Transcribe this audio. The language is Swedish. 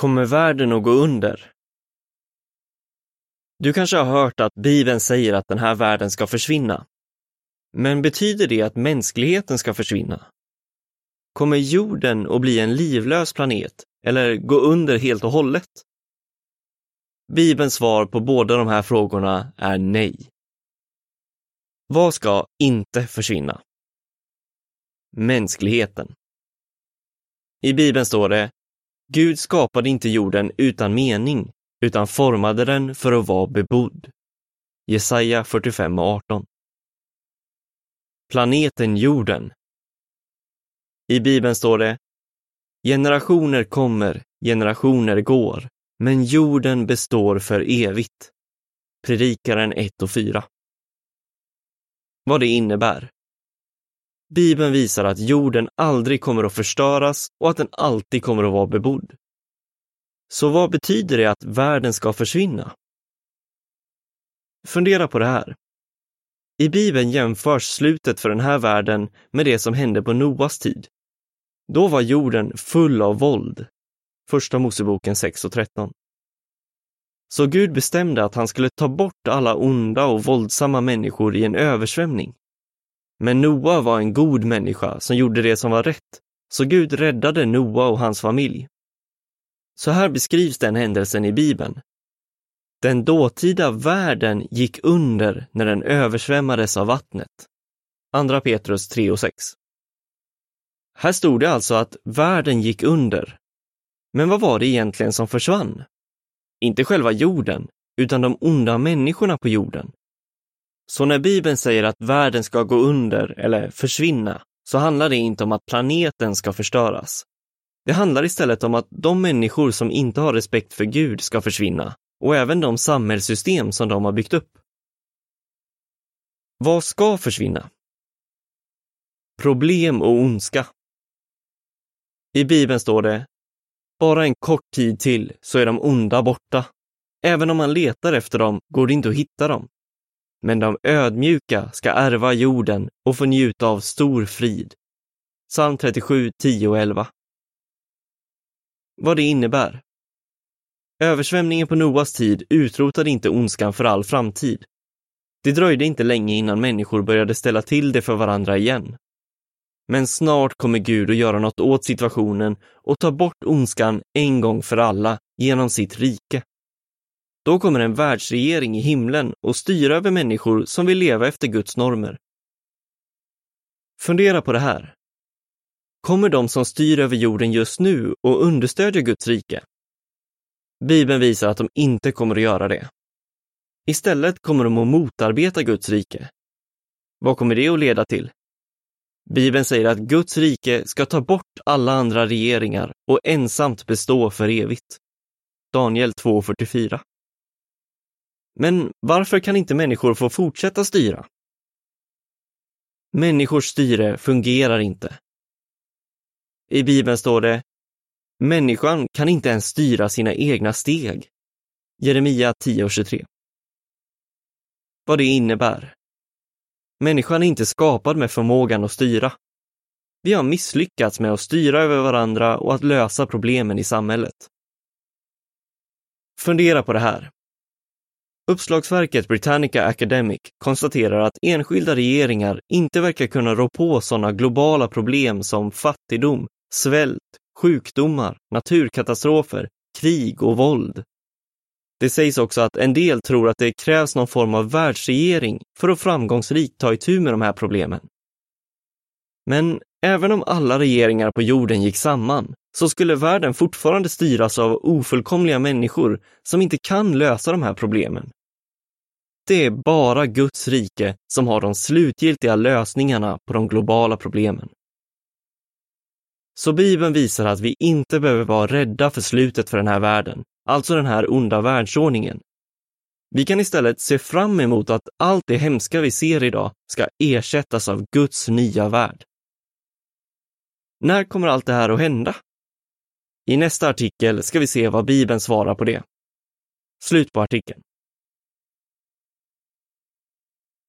Kommer världen att gå under? Du kanske har hört att Bibeln säger att den här världen ska försvinna. Men betyder det att mänskligheten ska försvinna? Kommer jorden att bli en livlös planet eller gå under helt och hållet? Bibelns svar på båda de här frågorna är nej. Vad ska inte försvinna? Mänskligheten. I Bibeln står det Gud skapade inte jorden utan mening, utan formade den för att vara bebodd. Jesaja 45 och 18. Planeten jorden. I Bibeln står det Generationer kommer, generationer går, men jorden består för evigt. Predikaren 1 och 4. Vad det innebär. Bibeln visar att jorden aldrig kommer att förstöras och att den alltid kommer att vara bebodd. Så vad betyder det att världen ska försvinna? Fundera på det här. I Bibeln jämförs slutet för den här världen med det som hände på Noas tid. Då var jorden full av våld. Första Moseboken 6 och 13. Så Gud bestämde att han skulle ta bort alla onda och våldsamma människor i en översvämning. Men Noa var en god människa som gjorde det som var rätt, så Gud räddade Noa och hans familj. Så här beskrivs den händelsen i Bibeln. Den dåtida världen gick under när den översvämmades av vattnet. Andra Petrus 3 och 6. Här stod det alltså att världen gick under. Men vad var det egentligen som försvann? Inte själva jorden, utan de onda människorna på jorden. Så när Bibeln säger att världen ska gå under eller försvinna, så handlar det inte om att planeten ska förstöras. Det handlar istället om att de människor som inte har respekt för Gud ska försvinna och även de samhällssystem som de har byggt upp. Vad ska försvinna? Problem och ondska. I Bibeln står det, bara en kort tid till så är de onda borta. Även om man letar efter dem går det inte att hitta dem. Men de ödmjuka ska ärva jorden och få njuta av stor frid. Psalm 37, 10 och 11. Vad det innebär? Översvämningen på Noas tid utrotade inte ondskan för all framtid. Det dröjde inte länge innan människor började ställa till det för varandra igen. Men snart kommer Gud att göra något åt situationen och ta bort ondskan en gång för alla genom sitt rike. Då kommer en världsregering i himlen och styra över människor som vill leva efter Guds normer. Fundera på det här. Kommer de som styr över jorden just nu och understödja Guds rike? Bibeln visar att de inte kommer att göra det. Istället kommer de att motarbeta Guds rike. Vad kommer det att leda till? Bibeln säger att Guds rike ska ta bort alla andra regeringar och ensamt bestå för evigt. Daniel 2.44 men varför kan inte människor få fortsätta styra? Människors styre fungerar inte. I Bibeln står det Människan kan inte ens styra sina egna steg. Jeremia 10.23 Vad det innebär Människan är inte skapad med förmågan att styra. Vi har misslyckats med att styra över varandra och att lösa problemen i samhället. Fundera på det här. Uppslagsverket Britannica Academic konstaterar att enskilda regeringar inte verkar kunna rå på sådana globala problem som fattigdom, svält, sjukdomar, naturkatastrofer, krig och våld. Det sägs också att en del tror att det krävs någon form av världsregering för att framgångsrikt ta itu med de här problemen. Men även om alla regeringar på jorden gick samman så skulle världen fortfarande styras av ofullkomliga människor som inte kan lösa de här problemen. Det är bara Guds rike som har de slutgiltiga lösningarna på de globala problemen. Så Bibeln visar att vi inte behöver vara rädda för slutet för den här världen, alltså den här onda världsordningen. Vi kan istället se fram emot att allt det hemska vi ser idag ska ersättas av Guds nya värld. När kommer allt det här att hända? I nästa artikel ska vi se vad Bibeln svarar på det. Slut på artikeln.